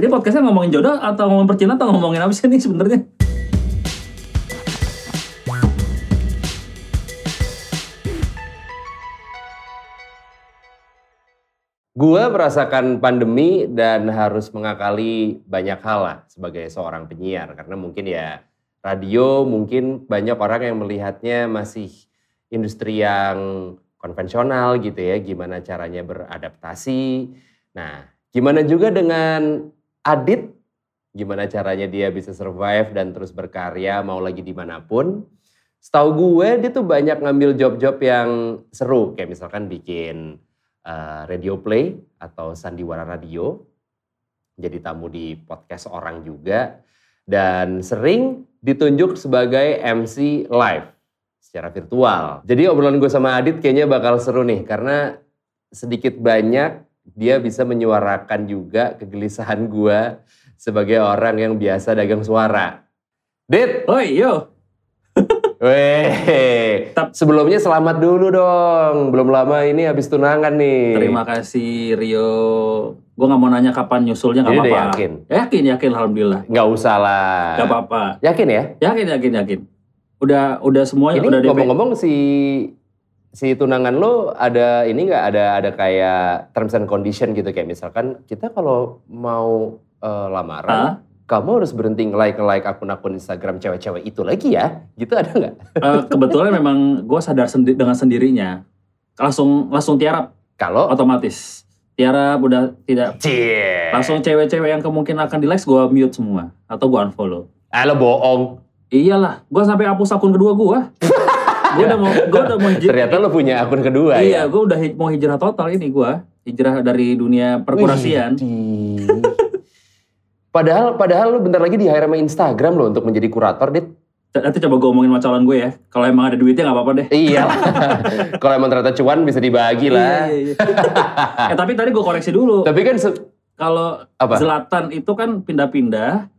Ini podcastnya ngomongin jodoh atau ngomongin percintaan atau ngomongin apa sih nih sebenarnya? Gue merasakan pandemi dan harus mengakali banyak hal lah sebagai seorang penyiar. Karena mungkin ya radio mungkin banyak orang yang melihatnya masih industri yang konvensional gitu ya. Gimana caranya beradaptasi. Nah gimana juga dengan Adit. Gimana caranya dia bisa survive dan terus berkarya mau lagi di mana pun. Setahu gue dia tuh banyak ngambil job-job yang seru. Kayak misalkan bikin uh, radio play atau sandiwara radio. Jadi tamu di podcast orang juga. Dan sering ditunjuk sebagai MC live secara virtual. Jadi obrolan gue sama Adit kayaknya bakal seru nih. Karena sedikit banyak dia bisa menyuarakan juga kegelisahan gue sebagai orang yang biasa dagang suara. Dit! Oi, yo. Weh, sebelumnya selamat dulu dong. Belum lama ini habis tunangan nih. Terima kasih Rio. Gue nggak mau nanya kapan nyusulnya nggak apa-apa. yakin? Yakin, yakin alhamdulillah. Nggak usah lah. Gak apa-apa. Yakin ya? Yakin, yakin, yakin. Udah, udah semuanya ini udah ngomong-ngomong si si tunangan lo ada ini nggak ada ada kayak terms and condition gitu kayak misalkan kita kalau mau eh, lamaran Hah? kamu harus berhenti nge-like nge-like akun-akun Instagram cewek-cewek itu lagi ya gitu ada nggak? Eh, kebetulan memang gue sadar sendi- dengan sendirinya. Langsung langsung tiarap Kalau otomatis. Tiarap udah tidak Cie. langsung cewek-cewek yang kemungkinan akan di like gue mute semua atau gue unfollow. Ah, lo bohong. Iyalah, gue sampai hapus akun kedua gue. gue udah mau gue udah mau hijrah. Ternyata lo punya akun kedua Iya, ya. gue udah hij- mau hijrah total ini gue. Hijrah dari dunia perkurasian. Padahal padahal lo bentar lagi di hire sama Instagram lo untuk menjadi kurator, Dit. Nanti coba gue omongin sama calon gue ya. Kalau emang ada duitnya nggak apa-apa deh. Iya. Kalau emang ternyata cuan bisa dibagi lah. Iya, iya, iya. eh tapi tadi gue koreksi dulu. Tapi kan Kalau? Zlatan itu kan pindah-pindah,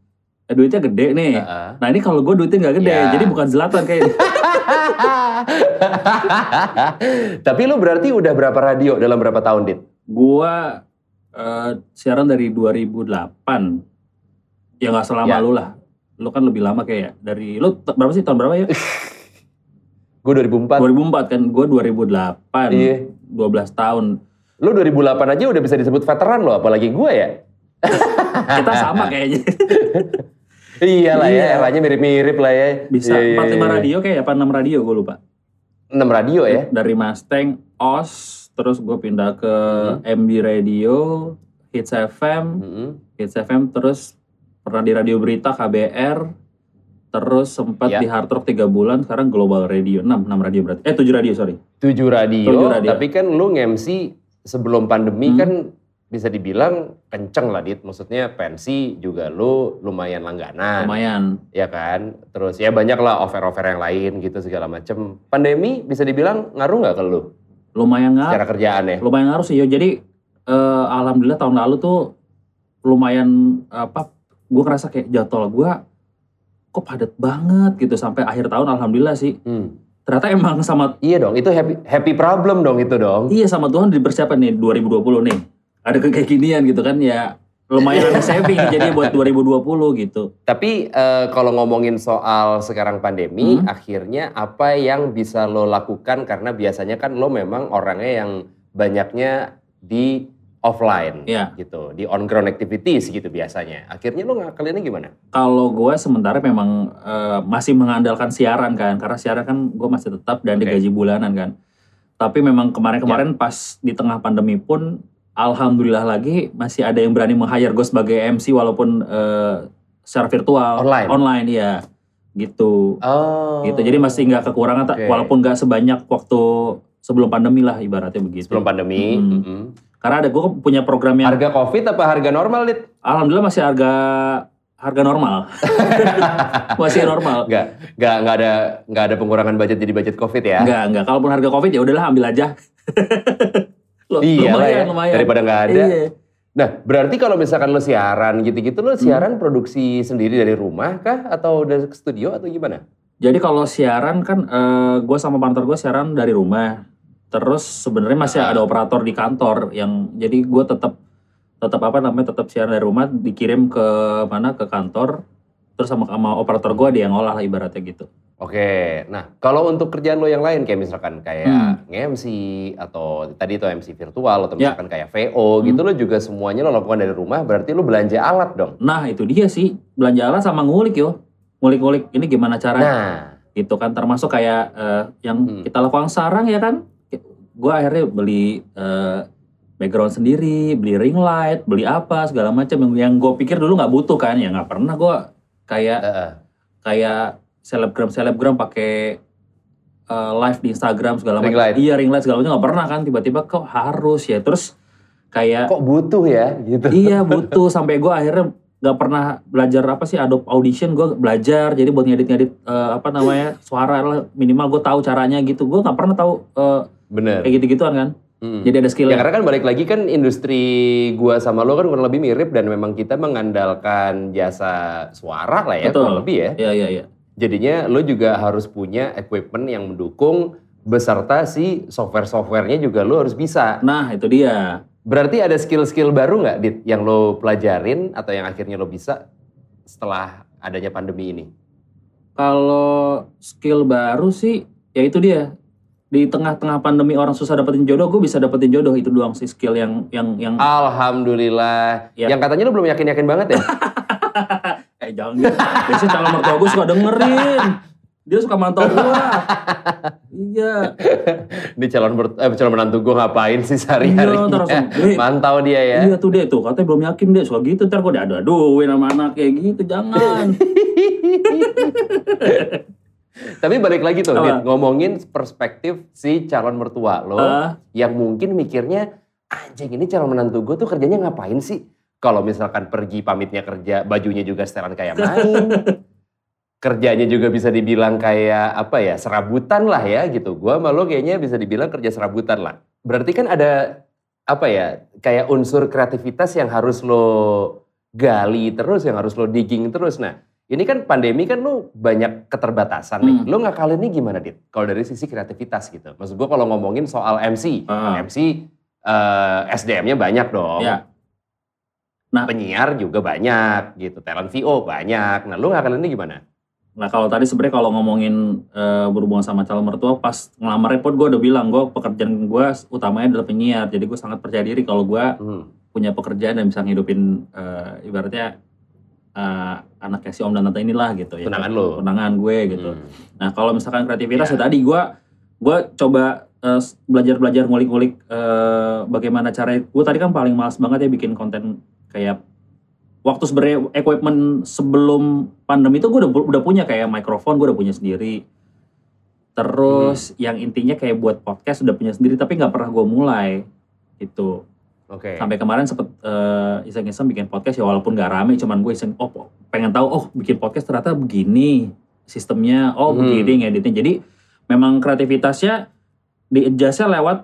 eh, duitnya gede nih. Heeh. Nah ini kalau gue duitnya nggak gede, Ya. jadi bukan Zlatan kayaknya. Tapi lu berarti udah berapa radio dalam berapa tahun, Dit? gue eh, siaran dari 2008. Ya nggak selama Ya. lu lah. Lu kan lebih lama kayak ya. Dari lu berapa sih tahun berapa ya? Gue 2004. 2004 kan, gue 2008. Iya. 12 tahun. Lu 2008 aja udah bisa disebut veteran lo, apalagi gue ya. Kita sama kayaknya. Iya lah ya, eranya mirip-mirip lah ya. Bisa Iya, iya, 45 iya. radio kayak apa 6 radio gue lupa. 6 radio ya. Dari Mustang, OS, terus gue pindah ke MB Radio, Hits FM, Mm-mm. Hits FM terus pernah di radio berita KBR, terus sempat Ya. di Hard Rock 3 bulan, sekarang Global Radio 6, 6 radio berarti. Eh 7 radio sorry. 7 radio, Tujuh radio. tapi kan lu nge-MC sebelum pandemi Hmm. kan bisa dibilang kenceng lah, Dit. Maksudnya pensi juga lu lumayan langganan. Lumayan. ya kan terus ya banyak lah offer-offer yang lain gitu segala macem pandemi bisa dibilang ngaruh nggak ke lu Lumayan ngaruh. secara kerjaan ya Lumayan ngaruh sih yo. Jadi eh, alhamdulillah tahun lalu tuh lumayan apa gue ngerasa kayak jadwal gue kok padat banget gitu sampai akhir tahun alhamdulillah sih. Hmm. Ternyata emang sama iya dong itu happy happy problem dong itu dong Iya sama Tuhan dipersiapkan nih 2020 nih. Ada kayak ginian gitu kan ya lumayan ada saving jadi buat 2020 gitu. tapi eh, kalau ngomongin soal sekarang pandemi Hmm. akhirnya apa yang bisa lo lakukan karena biasanya kan lo memang orangnya yang banyaknya di offline Iya. gitu di on ground activities gitu biasanya akhirnya lo ngakalinnya gimana Kalau gue sementara memang eh, masih mengandalkan siaran kan karena siaran kan gue masih tetap dan Oke. digaji bulanan kan. Tapi memang kemarin-kemarin pas di tengah pandemi pun alhamdulillah lagi masih ada yang berani meng-hire gue sebagai MC walaupun eh, secara virtual Online? online ya gitu. oh gitu. Jadi masih nggak kekurangan tak- Oke. walaupun nggak sebanyak waktu sebelum pandemi lah ibaratnya begitu. sebelum pandemi Hmm. mm-mm. Karena ada gue punya program yang Harga covid apa harga normal, Dit? alhamdulillah masih harga harga normal. masih normal. Enggak, enggak, enggak ada enggak ada pengurangan budget jadi budget covid ya? Enggak, enggak. Kalaupun harga Covid ya udahlah ambil aja. Loh, Iya lah ya, lumayan. daripada enggak ada. Iya. Nah, berarti kalau misalkan lo siaran gitu-gitu, lo siaran produksi sendiri dari rumah kah? Atau udah ke studio atau gimana? Jadi kalau siaran kan gue sama partner gue siaran dari rumah. Terus sebenarnya masih Ah. ada operator di kantor yang jadi gue tetap tetap apa namanya tetap siaran dari rumah dikirim ke mana ke kantor terus sama sama operator gue dia yang ngolah lah ibaratnya gitu Oke, nah kalau untuk kerjaan lo yang lain kayak misalkan kayak Hmm. nge-MC atau tadi itu MC virtual atau Ya. misalkan kayak VO gitu Hmm. lo juga semuanya lo lakukan dari rumah berarti lo belanja alat dong. nah itu dia sih belanja alat sama ngulik yo ngulik-ngulik ini gimana caranya Nah, gitu kan termasuk kayak eh, yang Hmm. kita lakukan sekarang ya kan gue akhirnya beli eh, background sendiri beli ring light beli apa segala macam yang yang gue pikir dulu nggak butuh kan ya nggak pernah gue kayak eh, kayak selebgram selebgram pakai eh, live di Instagram segala Ring macam. light. iya ring light segala macam. Nggak pernah kan tiba-tiba kok harus ya. Terus kayak kok butuh ya gitu. iya butuh. Sampai gue akhirnya nggak pernah belajar apa sih Adobe Audition. Gue belajar jadi buat ngedit-ngedit eh, apa namanya suara lah. Minimal gue tahu caranya gitu. Gue nggak pernah tahu eh, Bener. kayak gitu-gituan kan Hmm. jadi ada skill Ya karena kan balik lagi kan industri gua sama lo kan kurang lebih mirip dan memang kita mengandalkan jasa suara lah ya Betul. kurang lebih ya. ya ya ya Jadinya lo juga harus punya equipment yang mendukung beserta si software-softwarenya juga lo harus bisa. nah itu dia Berarti ada skill-skill baru nggak Dit yang lo pelajarin atau yang akhirnya lo bisa setelah adanya pandemi ini? kalau skill baru sih ya itu dia di tengah-tengah pandemi orang susah dapetin jodoh gue bisa dapetin jodoh itu doang sih skill yang yang yang Alhamdulillah. Ya. Yang katanya lo belum yakin-yakin banget ya? eh jangan gitu. biasanya calon mertua gue suka dengerin dia suka mantau gue iya Ini calon ber- eh, calon menantu gue ngapain sih Iya, sehari-hari? ntar langsung. Mantau dia ya. Iya tuh deh tuh katanya belum yakin deh suka gitu ntar gue diadu-aduin sama anak kayak gitu jangan. Tapi balik lagi tuh? Dit, ngomongin perspektif si calon mertua lo Ah. yang mungkin mikirnya anjing ini calon menantu gue tuh kerjanya ngapain sih? Kalau misalkan pergi pamitnya kerja, bajunya juga setelan kayak main. Kerjanya juga bisa dibilang kayak apa ya, serabutan lah ya gitu. Gua sama lo kayaknya bisa dibilang kerja serabutan lah. Berarti kan ada apa ya, kayak unsur kreativitas yang harus lo gali terus, yang harus lo digging terus. Nah, ini kan pandemi kan lo banyak keterbatasan nih. Hmm. Lo ngakalinnya gimana, Dit? Kalau dari sisi kreativitas gitu. Maksud gua kalau ngomongin soal MC, Ah. MC eh, SDM-nya banyak dong. Ya. Nah. penyiar juga banyak gitu, talent VO banyak. Nah, lu ngakalinnya gimana? Nah kalau tadi sebenarnya kalau ngomongin eh, berhubungan sama calon mertua pas ngelamar repot gue udah bilang gue pekerjaan gue utamanya adalah penyiar jadi gue sangat percaya diri kalau gue Hmm. punya pekerjaan dan bisa ngidupin eh, ibaratnya eh, anaknya si om dan tante inilah gitu ya Tunangan lo. tunangan gue gitu Hmm. Nah kalau misalkan kreativitas Ya. ya tadi gue gue coba eh, belajar belajar ngulik-ngulik eh, bagaimana cara gue tadi kan paling males banget ya bikin konten kayak waktu sebenarnya equipment sebelum pandemi itu gue udah udah punya kayak mikrofon gue udah punya sendiri terus yang intinya kayak buat podcast udah punya sendiri tapi nggak pernah gue mulai gitu Oke. sampai kemarin sempet eh, iseng-iseng bikin podcast ya walaupun gak rame cuman gue iseng oh pengen tahu oh bikin podcast ternyata begini sistemnya oh Hmm. begini ngeditnya jadi memang kreativitasnya di adjustnya lewat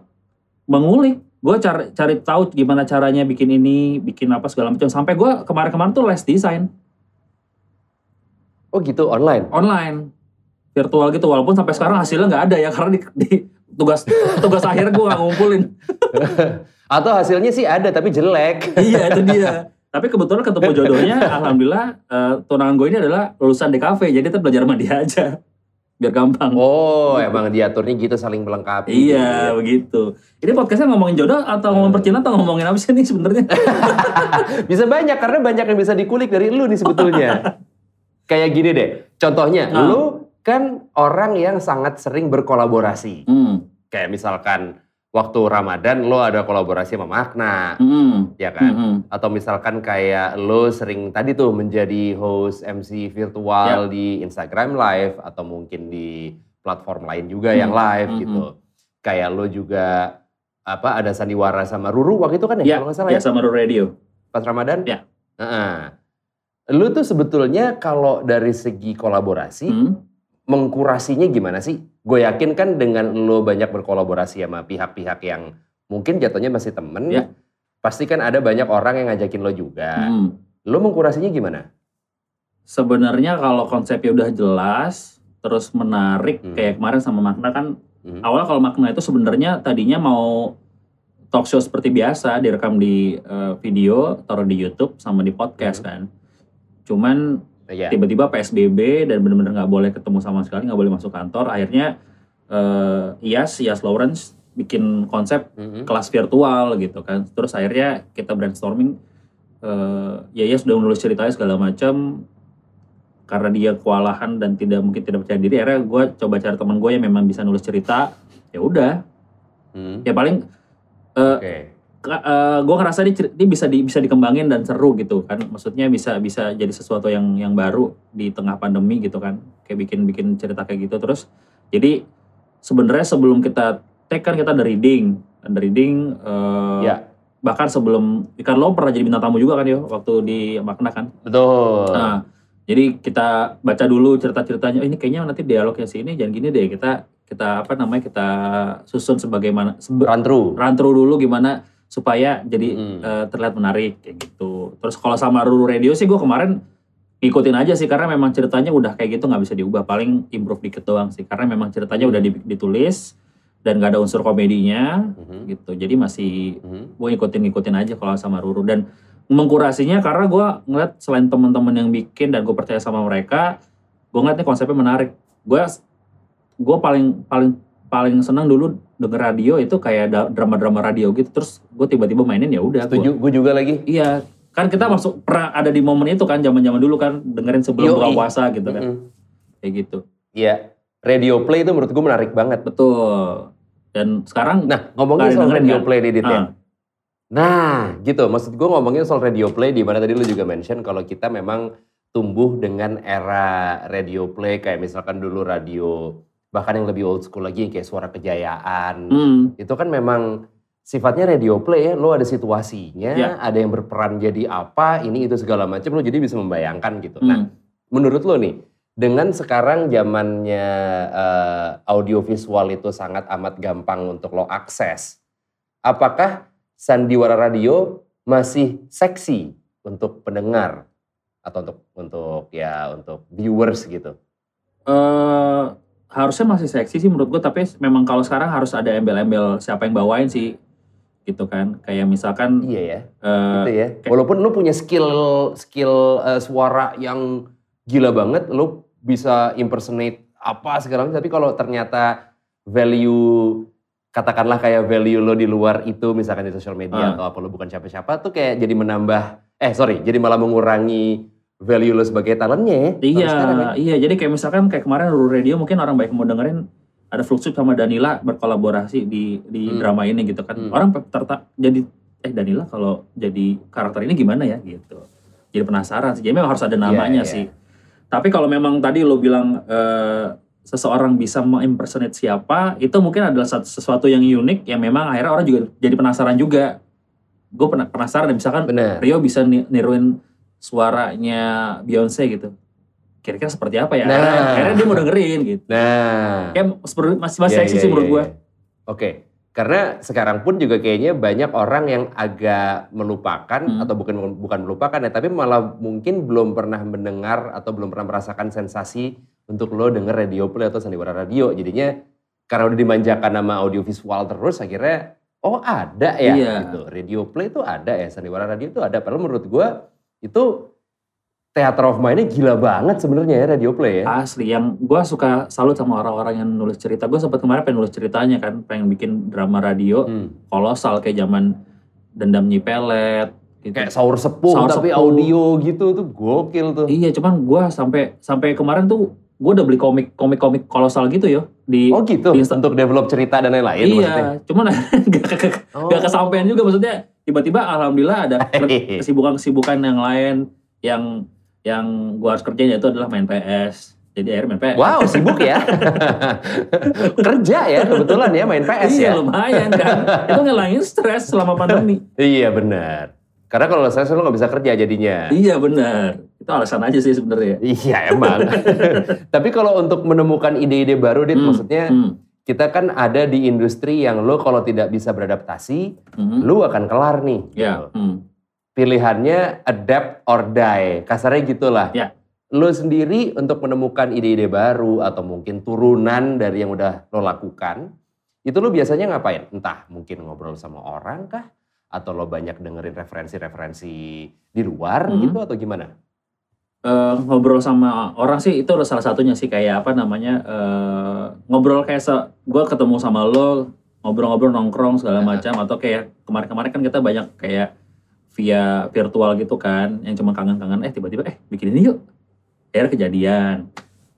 mengulik gue cari cari tahu gimana caranya bikin ini bikin apa segala macam sampai gue kemarin-kemarin tuh les desain Oh gitu online. online virtual gitu walaupun sampai sekarang hasilnya nggak ada ya karena di, di tugas tugas akhir gue nggak ngumpulin Atau hasilnya sih ada tapi jelek. iya itu dia. Tapi kebetulan ketemu jodohnya, alhamdulillah eh, tunangan gue ini adalah lulusan DKV, jadi kita belajar sama dia aja, biar gampang. Oh, emang diaturnya gitu saling melengkapi. iya begitu. Ini podcastnya ngomongin jodoh atau ngomongin percintaan atau ngomongin apa sih nih sebenarnya? bisa banyak karena banyak yang bisa dikulik dari lu nih sebetulnya. Kayak gini deh. Contohnya, Ah. lu kan orang yang sangat sering berkolaborasi. Hmm, Kayak misalkan waktu Ramadan lo ada kolaborasi sama Makna, hmm, ya kan? hmm, Atau misalkan kayak lo sering tadi tuh menjadi host MC virtual di Instagram Live atau mungkin di platform lain juga yang Hmm, live hmm, gitu. Kayak lo juga apa ada sandiwara sama Ruru waktu itu kan ya, Ya, kalau nggak salah ya ya sama Ru Radio. pas Ramadan. Ya. Heeh. Lu tuh sebetulnya kalau dari segi kolaborasi Hmm, mengkurasinya gimana sih? Gue yakin kan dengan lo banyak berkolaborasi sama pihak-pihak yang mungkin jatuhnya masih temen, Ya. pasti kan ada banyak orang yang ngajakin lo juga. hmm. Lo mengkurasinya gimana? Sebenarnya kalau konsepnya udah jelas, terus menarik, Hmm. kayak kemarin sama Makna kan Hmm. awal kalau makna itu sebenarnya tadinya mau talk show seperti biasa direkam di eh, video, taruh di YouTube sama di podcast kan. Cuman Iya. tiba-tiba PSBB dan benar-benar nggak boleh ketemu sama sekali, nggak boleh masuk kantor. Akhirnya eh Iyas, Iyas Lawrence bikin konsep Mhm. kelas virtual gitu kan. Terus akhirnya kita brainstorming, eh ya Iyas sudah menulis ceritanya segala macam. Karena dia kewalahan dan tidak mungkin tidak percaya diri, akhirnya gue coba cari teman gue yang memang bisa nulis cerita. Ya udah, Hmm. ya paling eh, Oke. gue ngerasa ini, ini bisa di, bisa dikembangin dan seru gitu kan maksudnya bisa bisa jadi sesuatu yang yang baru di tengah pandemi gitu kan kayak bikin bikin cerita kayak gitu terus jadi sebenarnya sebelum kita take kan kita ada reading ada reading eh, Ya. bahkan sebelum kan lo pernah jadi bintang tamu juga kan yo waktu di makna kan Betul. nah jadi kita baca dulu cerita-ceritanya "Oh, ini kayaknya nanti dialognya sini jangan gini deh kita kita apa namanya kita susun sebagaimana sebe- Run through. run through dulu gimana supaya jadi Mm. eh, terlihat menarik kayak gitu. Terus kalau sama Ruru Radio sih gue kemarin ngikutin aja sih karena memang ceritanya udah kayak gitu nggak bisa diubah paling improve dikit doang sih karena memang ceritanya udah di- ditulis dan gak ada unsur komedinya Mhm. gitu jadi masih Mhm. gue ngikutin ngikutin aja kalau sama Ruru dan mengkurasinya karena gue ngeliat selain teman-teman yang bikin dan gue percaya sama mereka gue ngeliat nih konsepnya menarik gue gue paling paling paling senang dulu denger radio itu kayak drama-drama radio gitu terus gue tiba-tiba mainin ya udah Setuju, gue juga lagi. iya kan kita masuk pernah ada di momen itu kan zaman-zaman dulu kan dengerin sebelum buka puasa gitu kan Mhm. kayak gitu Iya. Radio play itu menurut gue menarik banget. betul dan sekarang Nah, ngomongin soal radio kan? play nih, Dit, ya. Ah. Nah, gitu. Maksud gue ngomongin soal radio play, di mana tadi lu juga mention kalau kita memang tumbuh dengan era radio play, kayak misalkan dulu radio, bahkan yang lebih old school lagi, kayak suara kejayaan. hmm, Itu kan memang sifatnya radio play ya, lo ada situasinya, Ya. ada yang berperan jadi apa, ini itu segala macam, lo jadi bisa membayangkan gitu. Nah, hmm. menurut lo nih, dengan sekarang zamannya eh, audiovisual itu sangat amat gampang untuk lo akses, apakah sandiwara radio masih seksi untuk pendengar atau untuk untuk ya untuk viewers gitu? eh harusnya masih seksi sih menurut gue tapi memang kalau sekarang harus ada embel-embel siapa yang bawain sih gitu kan kayak misalkan Iya ya, eh, gitu ya. Walaupun lo punya skill skill eh, suara yang gila banget, lo bisa impersonate apa segala macam, tapi kalau ternyata value katakanlah kayak value lo di luar itu misalkan di sosial media Ah. atau apa lo bukan siapa-siapa tuh kayak jadi menambah eh sorry jadi malah mengurangi value lo sebagai talentnya ya iya sekarang ya. iya jadi kayak misalkan kayak kemarin Ruru Radio mungkin orang baik mau dengerin ada Fluxup sama Danila berkolaborasi di di Hmm. drama ini gitu kan Hmm. orang tertak jadi eh Danila kalau jadi karakter ini gimana ya gitu jadi penasaran sih jadi memang harus ada namanya iya. sih tapi kalau memang tadi lo bilang eh, seseorang bisa mengimpersonate siapa itu mungkin adalah sesuatu yang unik yang memang akhirnya orang juga jadi penasaran juga gue penasaran misalkan Benar. Rio bisa ni- niruin suaranya Beyonce gitu. Kira-kira seperti apa ya? Nah. Akhirnya, akhirnya dia mau dengerin gitu. Nah, Kayak masih masih Iya, seksi iya, sih menurut iya, gue. iya. Oke, karena sekarang pun juga kayaknya banyak orang yang agak melupakan Hmm. atau bukan bukan melupakan ya, tapi malah mungkin belum pernah mendengar atau belum pernah merasakan sensasi untuk lo denger radio play atau sandiwara radio. Jadinya karena udah dimanjakan nama audiovisual terus, akhirnya oh ada ya Iya. gitu. Radio play itu ada ya, sandiwara radio itu ada. Padahal menurut gua itu theater of mind-nya gila banget sebenarnya ya radio play ya. Asli, yang gue suka salut sama orang-orang yang nulis cerita. Gue sempat kemarin pengen nulis ceritanya kan, pengen bikin drama radio Hmm. kolosal kayak zaman Dendam Nyi Pelet. Gitu. Kayak sahur sepuh Sahur tapi sepuh. audio gitu tuh gokil tuh. Iya, cuman gue sampai sampai kemarin tuh gue udah beli komik komik komik kolosal gitu yo di Oh gitu, di untuk develop cerita dan lain-lain iya, maksudnya. cuman gak, gak, Oh. gak kesampaian juga maksudnya tiba-tiba alhamdulillah ada kesibukan-kesibukan yang lain yang yang gua harus kerjain yaitu adalah main PS jadi akhirnya main PS Wow, sibuk ya. Kerja ya kebetulan ya main PS iya ya. lumayan kan itu ngilangin stres selama pandemi Iya benar. Karena kalau saya lo nggak bisa kerja jadinya. iya benar itu alasan aja sih sebenarnya Iya emang. Tapi kalau untuk menemukan ide-ide baru, Dit, Hmm, maksudnya hmm, kita kan ada di industri yang lo kalau tidak bisa beradaptasi, hmm, lo akan kelar nih. gitu. hmm. Pilihannya adapt or die. Kasarnya gitulah. Ya. Lo sendiri untuk menemukan ide-ide baru atau mungkin turunan dari yang udah lo lakukan, Itu lo biasanya ngapain? Entah mungkin ngobrol sama orang kah? Atau lo banyak dengerin referensi-referensi di luar Hmm. gitu atau gimana? Eh, ngobrol sama orang sih itu salah satunya sih kayak apa namanya eh, ngobrol kayak se gue ketemu sama lo ngobrol-ngobrol nongkrong segala macam atau kayak kemarin-kemarin kan kita banyak kayak via virtual gitu kan yang cuma kangen-kangen eh tiba-tiba eh bikin ini yuk akhirnya kejadian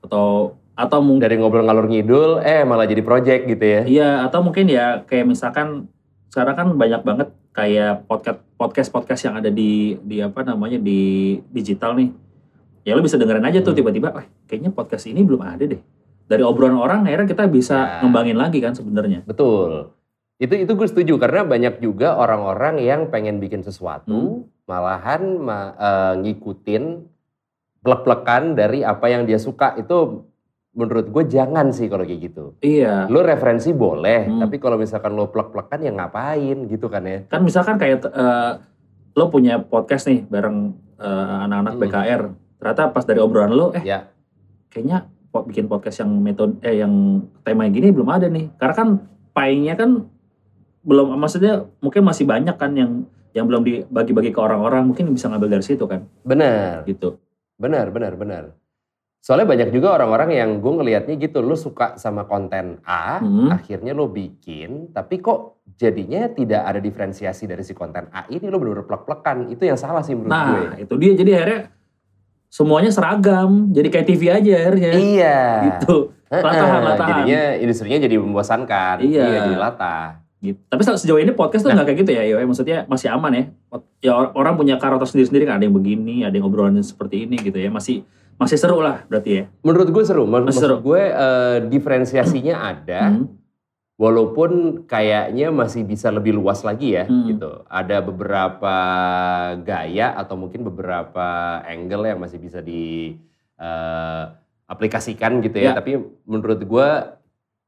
atau atau mungkin Dari ngobrol ngalur ngidul, eh malah jadi project gitu ya? Iya, atau mungkin ya kayak misalkan sekarang kan banyak banget kayak podcast podcast podcast yang ada di di apa namanya di digital nih. Ya lo bisa dengerin aja tuh Hmm. tiba-tiba, wah kayaknya podcast ini belum ada deh. Dari obrolan orang akhirnya kita bisa Ya. ngembangin lagi kan sebenarnya. Betul. Itu itu gue setuju karena banyak juga orang-orang yang pengen bikin sesuatu malahan ma- eh, ngikutin plek-plekan dari apa yang dia suka itu menurut gue jangan sih kalau kayak gitu. Iya. Lo referensi boleh, Hmm. tapi kalau misalkan lo plek-plekan ya ngapain gitu kan ya? Kan misalkan kayak eh, lo punya podcast nih bareng eh, anak-anak Hmm. BKR. Ternyata pas dari obrolan lo eh Ya, kayaknya bikin podcast yang metode eh yang tema yang gini belum ada nih. Karena kan pie-nya kan belum maksudnya mungkin masih banyak kan yang yang belum dibagi-bagi ke orang-orang mungkin bisa ngambil dari situ kan benar, gitu. benar, benar, benar. Soalnya banyak juga orang-orang yang gue ngelihatnya gitu, lo suka sama konten A, Hmm. akhirnya lo bikin, tapi kok jadinya tidak ada diferensiasi dari si konten A ini lo bener-bener plek-plekan. Itu yang salah sih menurut gue. Nah, itu dia jadi akhirnya semuanya seragam, jadi kayak TV aja akhirnya Iya. gitu. Latahan, latahan. Jadinya industrinya jadi membosankan. Iya. jadi latah. gitu. Tapi se- sejauh ini podcast tuh Nah. nggak kayak gitu ya, Yo. Maksudnya masih aman ya. Ya or- orang punya karakter sendiri-sendiri kan ada yang begini, ada yang obrolan seperti ini gitu ya. Masih masih seru lah berarti ya. Menurut gue seru. Masih seru. gue eh, diferensiasinya ada. Hmm. Walaupun kayaknya masih bisa lebih luas lagi ya Hmm. gitu. Ada beberapa gaya atau mungkin beberapa angle yang masih bisa di eh, aplikasikan gitu ya. Ya. Tapi menurut gue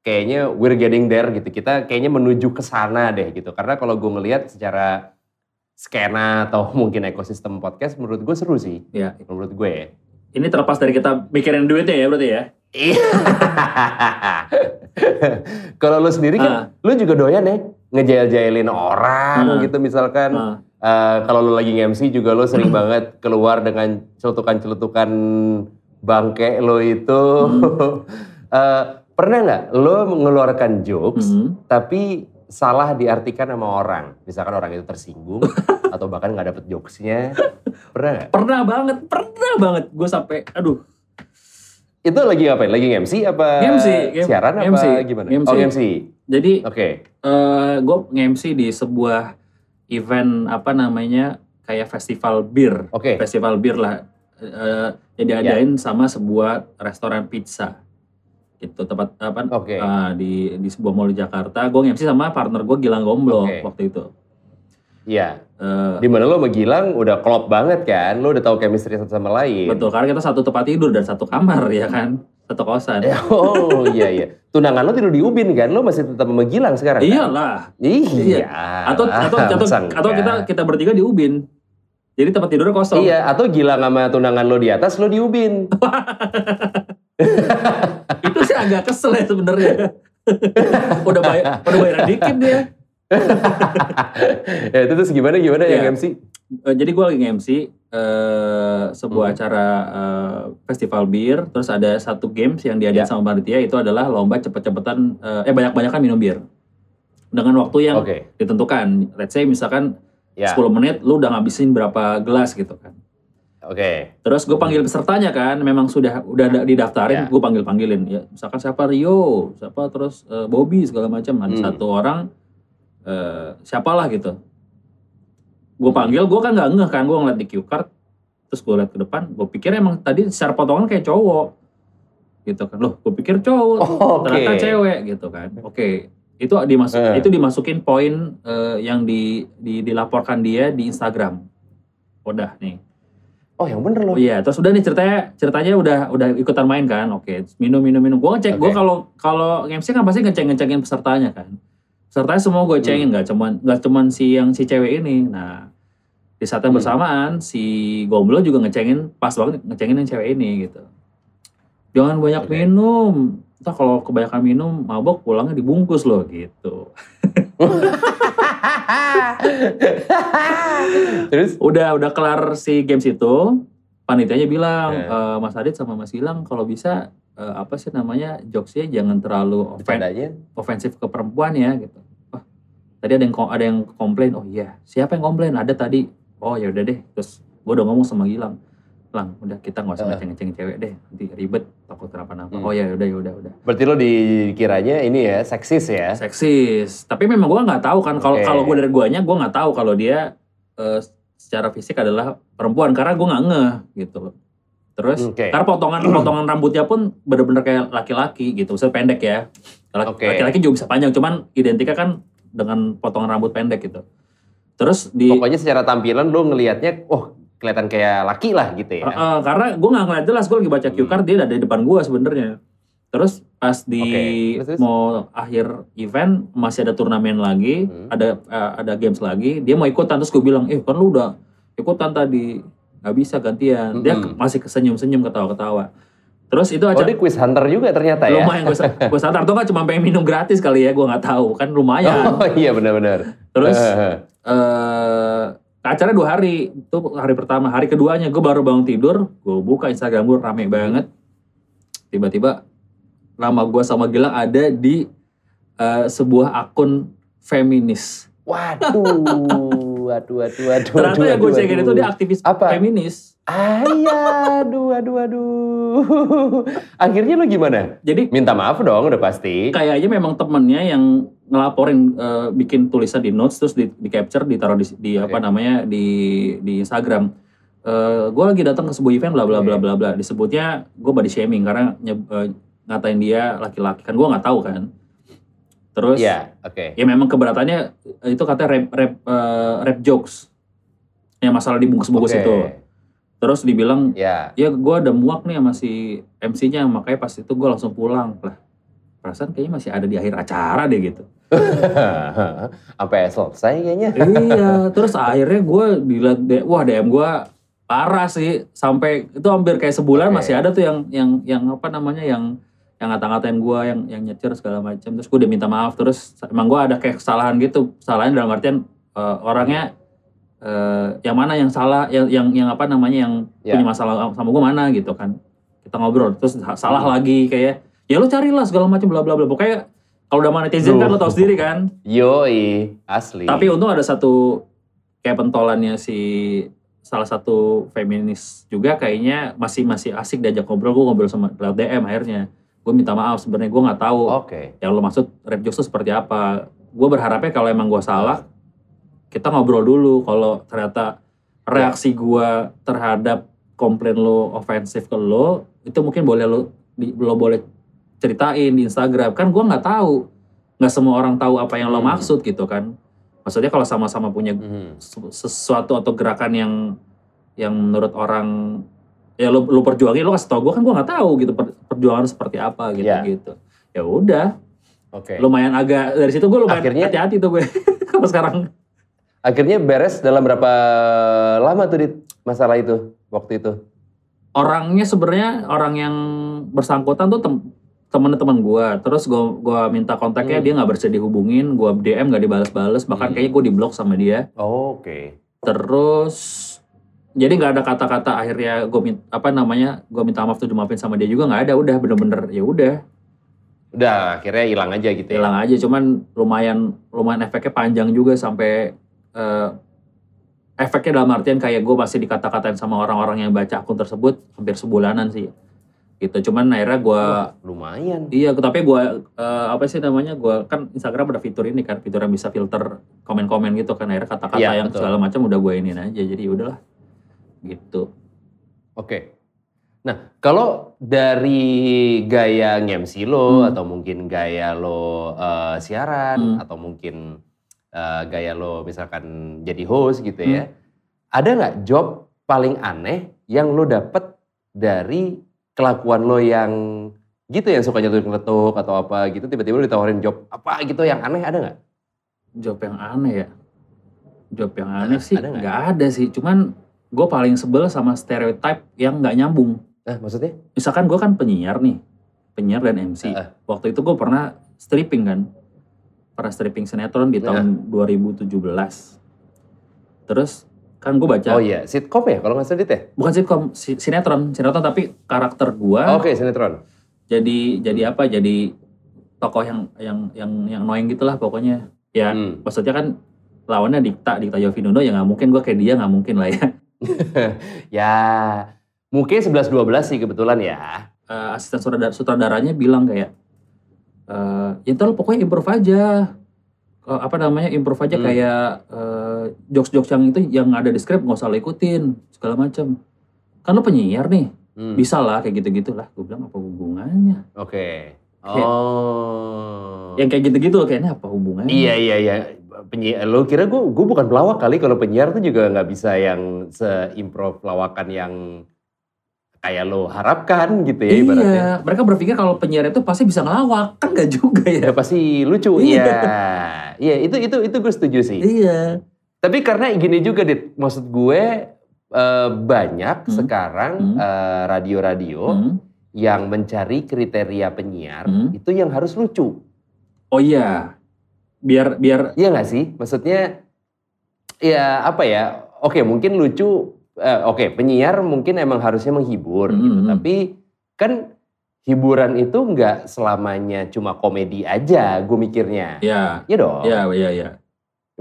kayaknya we're getting there gitu. Kita kayaknya menuju ke sana deh gitu. Karena kalau gue ngelihat secara skena atau mungkin ekosistem podcast menurut gue seru sih. Ya. Menurut gue ya. Ini terlepas dari kita mikirin duitnya ya berarti ya. Iya. Kalau lu sendiri kan, lu juga doyan ya ngejail-jailin orang Ah. gitu misalkan. Nah, Eh, kalau lu lagi nge-MC juga lu sering banget keluar dengan celutukan-celutukan bangke lo itu. Eh, pernah nggak lo mengeluarkan jokes hmm. tapi salah diartikan sama orang? Misalkan orang itu tersinggung atau bahkan nggak dapet jokesnya. Pernah nggak? Pernah banget, pernah banget. Gue sampai, aduh, Itu lagi ngapain? Lagi nge-MC apa game- siaran apa nge-MC, gimana? nge-MC. Oh nge-MC. jadi Oke. eh gue nge-MC di sebuah event apa namanya kayak festival bir, Oke. festival bir lah. Eh, jadi adain sama sebuah restoran pizza, gitu tempat apa Oke. ah, di di sebuah mall di Jakarta. Gue nge-MC sama partner gue Gilang Gomblo Oke. waktu itu. Iya. Eh, Di mana lo sama Gilang udah klop banget kan? Lo udah tahu chemistry satu sama lain. betul karena kita satu tempat tidur dan satu kamar ya kan, satu kosan. Eh, Oh iya iya. Tunangan lo tidur di Ubin kan? Lo masih tetap sama Gilang sekarang kan? Iyalah. Iya. Atau atau atau, atau kita kita bertiga di Ubin. Jadi tempat tidurnya kosong. Iya, atau Gilang sama tunangan lo di atas, lo di Ubin. itu sih agak kesel ya sebenarnya. udah bayar, udah bayaran dikit dia. ya itu terus gimana gimana Iya. yang MC? Eh, jadi gue lagi nge-MC eh, sebuah Hmm. acara eh, festival bir, terus ada satu games yang diadain Ya. sama panitia itu adalah lomba cepet-cepetan eh, eh banyak-banyakan minum bir dengan waktu yang Oke. ditentukan. Let's say misalkan Ya. 10 menit lu udah ngabisin berapa gelas gitu kan. Oke. Terus gue panggil pesertanya kan, memang sudah udah didaftarin, Ya. gue panggil panggilin. Ya, misalkan siapa Rio, siapa terus eh, Bobby segala macam. Ada Hmm. satu orang, eh, siapalah gitu. Gue panggil, gue kan nggak ngeh kan, gue ngeliat di cue card, terus gue liat ke depan, gue pikir emang tadi secara potongan kayak cowok, gitu kan. Loh, gue pikir cowok, Oh, Oke. ternyata cewek gitu kan. Oke, itu dimasuk, Eh. itu dimasukin poin eh, yang di, di- dilaporkan dia di Instagram. Udah nih. Oh yang bener lo. Oh iya, terus udah nih ceritanya ceritanya udah udah ikutan main kan. Oke, minum minum minum. Gue ngecek, gue Oke. kalau kalau MC kan pasti ngecek ngecekin pesertanya kan. Pesertanya semua gue cengin Hmm. nggak cuman nggak cuman si yang si cewek ini. Nah di saat yang Hmm. bersamaan si Gomblo juga ngecengin pas banget ngecengin yang cewek ini gitu. Jangan banyak Oke. minum. Entah kalau kebanyakan minum mabok pulangnya dibungkus loh gitu. Terus? Udah udah kelar si games itu, panitianya bilang Ya. "Eh, Mas Adit sama Mas Gilang kalau bisa eh, apa sih namanya jokesnya jangan terlalu Bercandanya? ofensif ke perempuan ya gitu. Tadi ada yang ada yang komplain. Oh iya, siapa yang komplain? Ada tadi. Oh ya udah deh. Terus gue udah ngomong sama Gilang. Lang, udah kita nggak usah Heeh. ngeceng-ngeceng cewek deh. Nanti ribet, takut kenapa-napa. Hmm. Oh ya udah ya udah udah. Berarti lo dikiranya ini ya seksis ya? Seksis. Tapi memang gue nggak tahu kan kalau Oke. kalau gue dari guanya gue nggak tahu kalau dia eh, secara fisik adalah perempuan karena gue nggak ngeh gitu loh. Terus Oke. karena potongan potongan rambutnya pun bener-bener kayak laki-laki gitu, misalnya pendek ya. Laki-. Laki-laki juga bisa panjang, cuman identiknya kan dengan potongan rambut pendek gitu. Terus di Pokoknya secara tampilan lo ngelihatnya, oh kelihatan kayak laki lah gitu ya? Eh, karena gue nggak ngeliat jelas, gue lagi baca cue card dia ada di depan gue sebenarnya. Terus pas di terus? mau akhir event masih ada turnamen lagi, Hmm. ada eh, ada games lagi, dia mau ikutan terus gue bilang, eh kan lu udah ikutan tadi, nggak bisa gantian. Dia Mm-mm. masih kesenyum-senyum ketawa-ketawa. Terus itu Oh aja dia quiz hunter juga ternyata ya? lumayan gue gue sadar tuh kan cuma pengen minum gratis kali ya, gue nggak tahu kan lumayan. Oh iya benar-benar. Terus eh acara dua hari itu hari pertama hari keduanya gue baru bangun tidur gue buka Instagram gue rame banget tiba-tiba nama gue sama Gilang ada di eh, sebuah akun feminis waduh, waduh, waduh, waduh. ternyata yang gue cekin itu dia aktivis Apa? feminis Ah iya, aduh, aduh, aduh. Akhirnya lo gimana? jadi Minta maaf dong udah pasti. kayaknya memang temennya yang ngelaporin eh, bikin tulisan di notes terus di, di capture ditaruh di, di Oke. apa namanya di di Instagram. gue lagi datang ke sebuah event bla bla bla bla bla disebutnya gue body shaming karena eh, ngatain dia laki-laki kan gue nggak tahu kan. Terus Iya, oke. ya memang keberatannya eh, itu katanya rap rap eh, rap jokes yang masalah dibungkus-bungkus Oke. itu. Terus dibilang Ya. ya gue ada muak nih sama si MC-nya makanya pas itu gue langsung pulang lah perasaan kayaknya masih ada di akhir acara deh gitu Sampai selesai kayaknya. iya terus akhirnya gue dilihat wah DM gue parah sih sampai itu hampir kayak sebulan Oke. masih ada tuh yang yang yang apa namanya yang yang ngata-ngatain gue yang yang nyetir segala macam terus gue udah minta maaf terus emang gue ada kayak kesalahan gitu kesalahan dalam artian eh, orangnya eh, yang mana yang salah yang yang yang apa namanya yang Ya. punya masalah sama gue mana gitu kan. Kita ngobrol terus salah lagi kayak ya lu carilah segala macam bla bla bla. Pokoknya kalau udah netizen kan lo tau sendiri kan. Yoi, asli. tapi untung ada satu kayak pentolannya si salah satu feminis juga kayaknya masih masih asik diajak ngobrol. Gue ngobrol sama lewat DM akhirnya. Gue minta maaf sebenarnya gue nggak tahu Oke. yang lo maksud rap jokes seperti apa. Gue berharapnya kalau emang gue salah kita ngobrol dulu kalau ternyata reaksi gue terhadap komplain lo ofensif ke lo itu mungkin boleh lo di- lo boleh ceritain di Instagram. Kan gue nggak tahu. Nggak semua orang tahu apa yang lo Hmm. maksud gitu kan. Maksudnya kalau sama-sama punya sesu- sesuatu atau gerakan yang yang menurut orang ya lo lo perjuangin lo kasih tau gue kan gue nggak tahu gitu per- perjuangan seperti apa gitu Iya. gitu. Ya udah. Oke. lumayan agak dari situ gue lumayan hati-hati tuh gue kalau sekarang Akhirnya beres dalam berapa lama tuh di masalah itu waktu itu? orangnya sebenarnya orang yang bersangkutan tuh tem teman-teman gue terus gue gua minta kontaknya Hmm. dia nggak bersedia dihubungin gue DM nggak dibalas-balas bahkan Hmm. kayaknya gue diblok sama dia Oh, Oke. terus jadi nggak ada kata-kata akhirnya gue minta apa namanya gue minta maaf tuh dimaafin sama dia juga nggak ada udah bener-bener ya udah Udah akhirnya hilang aja gitu ya. hilang aja cuman lumayan lumayan efeknya panjang juga sampai eh, efeknya dalam artian kayak gue masih dikata-katain sama orang-orang yang baca akun tersebut hampir sebulanan sih gitu cuman akhirnya gue lumayan. iya tapi gue eh, apa sih namanya gue kan Instagram ada fitur ini kan fitur yang bisa filter komen-komen gitu kan akhirnya kata-kata Iya, yang betul. segala macam udah gue iniin aja jadi ya udahlah gitu Oke. Nah, kalau dari gaya nge-MC lo Hmm. atau mungkin gaya lo eh, siaran Hmm. atau mungkin eh, gaya lo misalkan jadi host gitu Hmm. ya. Ada nggak job paling aneh yang lo dapet dari kelakuan lo yang gitu yang suka nyeletuk-nyeletuk atau apa gitu tiba-tiba lo ditawarin job apa gitu yang aneh ada nggak? job yang aneh ya job yang aneh Ada sih nggak? ada sih cuman gue paling sebel sama stereotype yang nggak nyambung Nah, maksudnya? misalkan gue kan penyiar nih penyiar dan MC. Heeh. Waktu itu gue pernah stripping kan. Pernah stripping sinetron di tahun 2017. Terus kan gue baca, Oh iya, sitkom ya kalau nggak salah ya? bukan sitcom, si- sinetron, sinetron tapi karakter gue Oke, sinetron. jadi jadi apa? Jadi tokoh yang yang yang yang annoying gitulah pokoknya. Ya Hmm. maksudnya kan lawannya Dikta, Dikta Yovinuno ya nggak mungkin gue kayak dia nggak mungkin lah ya. Ya, mungkin 11-12 sih kebetulan ya. Eh, asisten sutradara, sutradaranya bilang kayak, eh ya ntar lu pokoknya improve aja. Eh, apa namanya improve aja Hmm. kayak eh, jokes-jokes yang itu yang ada di skrip nggak usah lo ikutin segala macam. Kan lo penyiar nih, Hmm. bisa lah kayak gitu-gitu lah. Gue bilang apa hubungannya? Oke. Kayak- Oh. Yang kayak gitu-gitu loh kayaknya apa hubungannya? Iya iya iya. Penyiar, lo kira gue gue bukan pelawak kali kalau penyiar tuh juga nggak bisa yang seimprov lawakan yang kayak lo harapkan gitu ya ibaratnya. Iya, mereka berpikir kalau penyiar itu pasti bisa ngelawak, kan gak juga ya? Ya pasti lucu. Iya. Iya. Iya itu itu itu gue setuju sih. Iya. Tapi karena gini juga dit, maksud gue eh, banyak Hmm. sekarang Hmm. eh, radio-radio Hmm. yang mencari kriteria penyiar Hmm. itu yang harus lucu. Oh iya, biar biar Iya nggak sih? Maksudnya ya apa ya? Oke mungkin lucu. Eh, Oke penyiar mungkin emang harusnya menghibur gitu. Mm-mm. Tapi kan hiburan itu nggak selamanya cuma komedi aja. Gue mikirnya. ya, Iya dong. ya, ya, ya.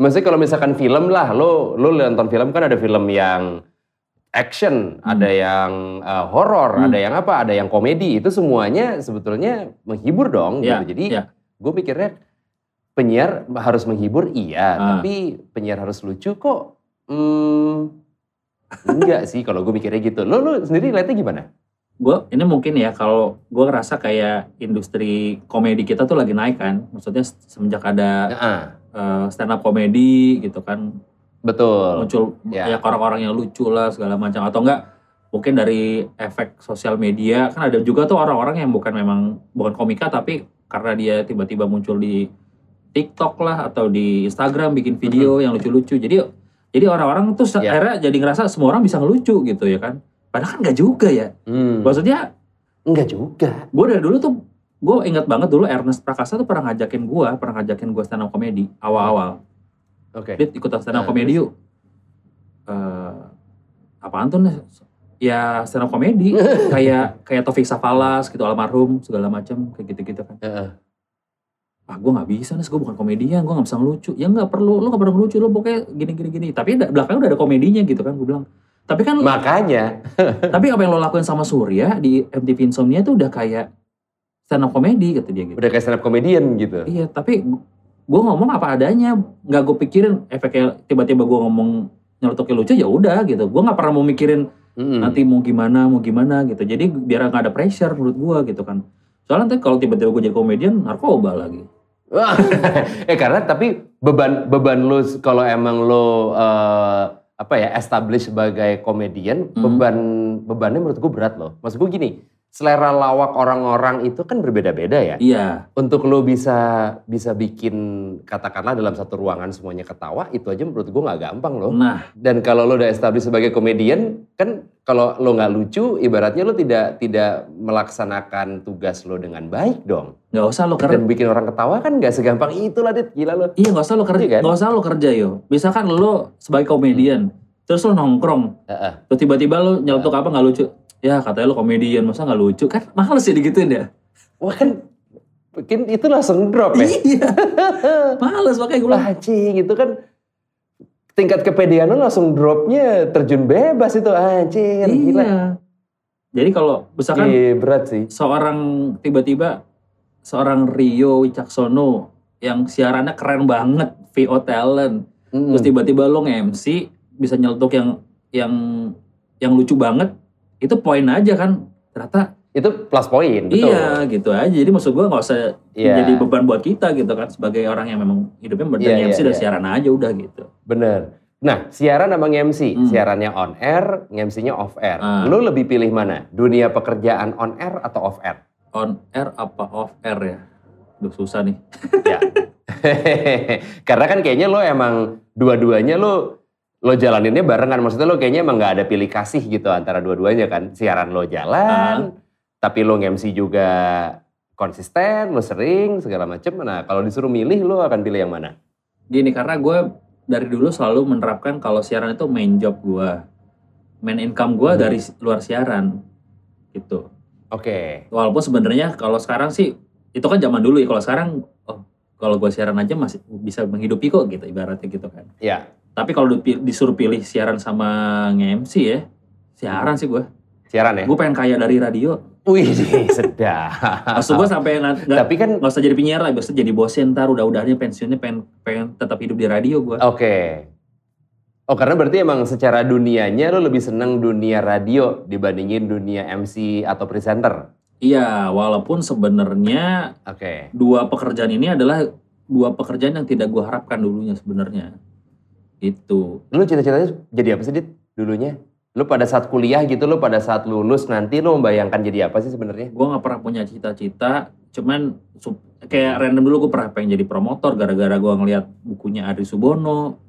Maksudnya kalau misalkan film lah, lo lo nonton film kan ada film yang action, Hmm. ada yang uh, horor, Hmm. ada yang apa, ada yang komedi. Itu semuanya sebetulnya menghibur dong. Ya, gitu. Jadi ya. gue mikirnya penyiar harus menghibur iya, Ah. tapi penyiar harus lucu kok. Hmm, enggak sih kalau gue mikirnya gitu. Lo lo sendiri lihatnya gimana? Gue ini mungkin ya kalau gue ngerasa kayak industri komedi kita tuh lagi naik kan, maksudnya semenjak ada Nah, stand up komedi gitu kan, betul. muncul Ya. ya orang-orang yang lucu lah segala macam atau enggak mungkin dari efek sosial media kan ada juga tuh orang-orang yang bukan memang bukan komika tapi karena dia tiba-tiba muncul di TikTok lah atau di Instagram bikin video yang lucu-lucu jadi jadi orang-orang tuh Ya. akhirnya jadi ngerasa semua orang bisa ngelucu gitu ya kan padahal kan nggak juga ya Hmm, maksudnya enggak juga. gue dari dulu tuh gue ingat banget dulu Ernest Prakasa tuh pernah ngajakin gue pernah ngajakin gue stand up komedi awal-awal Oke. Dit ikutan stand up Nah, komedi yuk. Eh, apaan tuh nih? Ya stand up komedi kayak kayak Taufik Safalas gitu almarhum segala macam kayak gitu-gitu kan. Heeh. Ah gue nggak bisa nih, gue bukan komedian, gue nggak bisa ngelucu. Ya nggak perlu, lu nggak perlu ngelucu, lu pokoknya gini gini gini. Tapi belakangnya udah ada komedinya gitu kan, gue bilang. Tapi kan, Makanya. tapi apa yang lo lakuin sama Surya di MTV Insomnia itu udah kayak stand up komedi kata dia gitu. Udah kayak stand up comedian gitu. Iya, tapi gue ngomong apa adanya, nggak gue pikirin efeknya tiba-tiba gue ngomong nyelotokin lucu ya udah gitu. Gue nggak pernah mau mikirin Mm-mm. nanti mau gimana, mau gimana gitu. Jadi biar nggak ada pressure menurut gue gitu kan. Soalnya nanti kalau tiba-tiba gue jadi komedian, narkoba lagi. Wah, eh karena tapi beban beban lu kalau emang lu eh, apa ya establish sebagai komedian Hmm. beban bebannya menurut gue berat loh. Maksud gue gini, selera lawak orang-orang itu kan berbeda-beda ya. Iya, Untuk lu bisa bisa bikin katakanlah dalam satu ruangan semuanya ketawa itu aja menurut gue nggak gampang loh. nah Dan kalau lu udah establish sebagai komedian kan kalau lu nggak lucu ibaratnya lu tidak tidak melaksanakan tugas lu dengan baik dong. nggak usah lo kerja. Dan bikin orang ketawa kan nggak segampang itulah dit gila lo. Iya nggak usah lo kerja, Iya kan? nggak usah lo kerja yo. Misalkan lo sebagai komedian, terus lo nongkrong, Heeh. terus tiba-tiba lo nyelotok apa nggak lucu. Ya katanya lo komedian, masa nggak lucu? Kan males ya digituin ya. Wah kan bikin itu langsung drop ya. Iya, males makanya gue anjing itu kan tingkat kepedean lo langsung dropnya terjun bebas itu anjir gila. Iya. Jadi kalau misalkan Iya berat sih. seorang tiba-tiba seorang Rio Wicaksono yang siarannya keren banget, VO talent, Mm. terus tiba-tiba lo nge-MC bisa nyeletuk yang yang yang lucu banget, itu poin aja kan. Ternyata itu plus poin betul. iya gitu aja. Jadi maksud gua nggak usah Iya. jadi beban buat kita gitu kan sebagai orang yang memang hidupnya Iya, dari MC iya, dan iya. siaran aja udah gitu. Bener. Nah, siaran sama MC, Hmm. siarannya on air, MC-nya off air. Ah. Lu lebih pilih mana? Dunia pekerjaan on air atau off air? On air apa off air ya? Duh susah nih. ya. Karena kan kayaknya lo emang dua-duanya lo lo jalaninnya barengan. Maksudnya lo kayaknya emang nggak ada pilih kasih gitu antara dua-duanya kan. Siaran lo jalan, tapi lo nge-MC juga konsisten, lo sering, segala macem. Nah kalau disuruh milih, lo akan pilih yang mana? Gini, karena gue dari dulu selalu menerapkan kalau siaran itu main job gue. Main income gue Hmm. dari luar siaran. Gitu. Oke. Walaupun sebenarnya kalau sekarang sih, itu kan zaman dulu ya. Kalau sekarang, oh kalau gue siaran aja masih bisa menghidupi kok gitu, ibaratnya gitu kan. Ya, Tapi kalau disuruh pilih siaran sama nge-MC ya, siaran sih gue. siaran ya? Gue pengen kaya dari radio. Wih, sedap. Maksud gue sampai nggak Tapi kan, nggak usah jadi penyiar lah, biasa jadi bosen ntar udah-udahnya pensiunnya pengen pengen tetap hidup di radio gue. oke. Oh karena berarti emang secara dunianya lo lebih seneng dunia radio dibandingin dunia MC atau presenter? Iya, walaupun sebenarnya Oke. dua pekerjaan ini adalah dua pekerjaan yang tidak gue harapkan dulunya sebenarnya. Itu. Lu cita-citanya jadi apa sih, Dit, dulunya? Lu pada saat kuliah gitu, lu pada saat lulus nanti lu membayangkan jadi apa sih sebenarnya? Gue nggak pernah punya cita-cita, cuman kayak random dulu gue pernah pengen jadi promotor gara-gara gue ngeliat bukunya Adri Subono.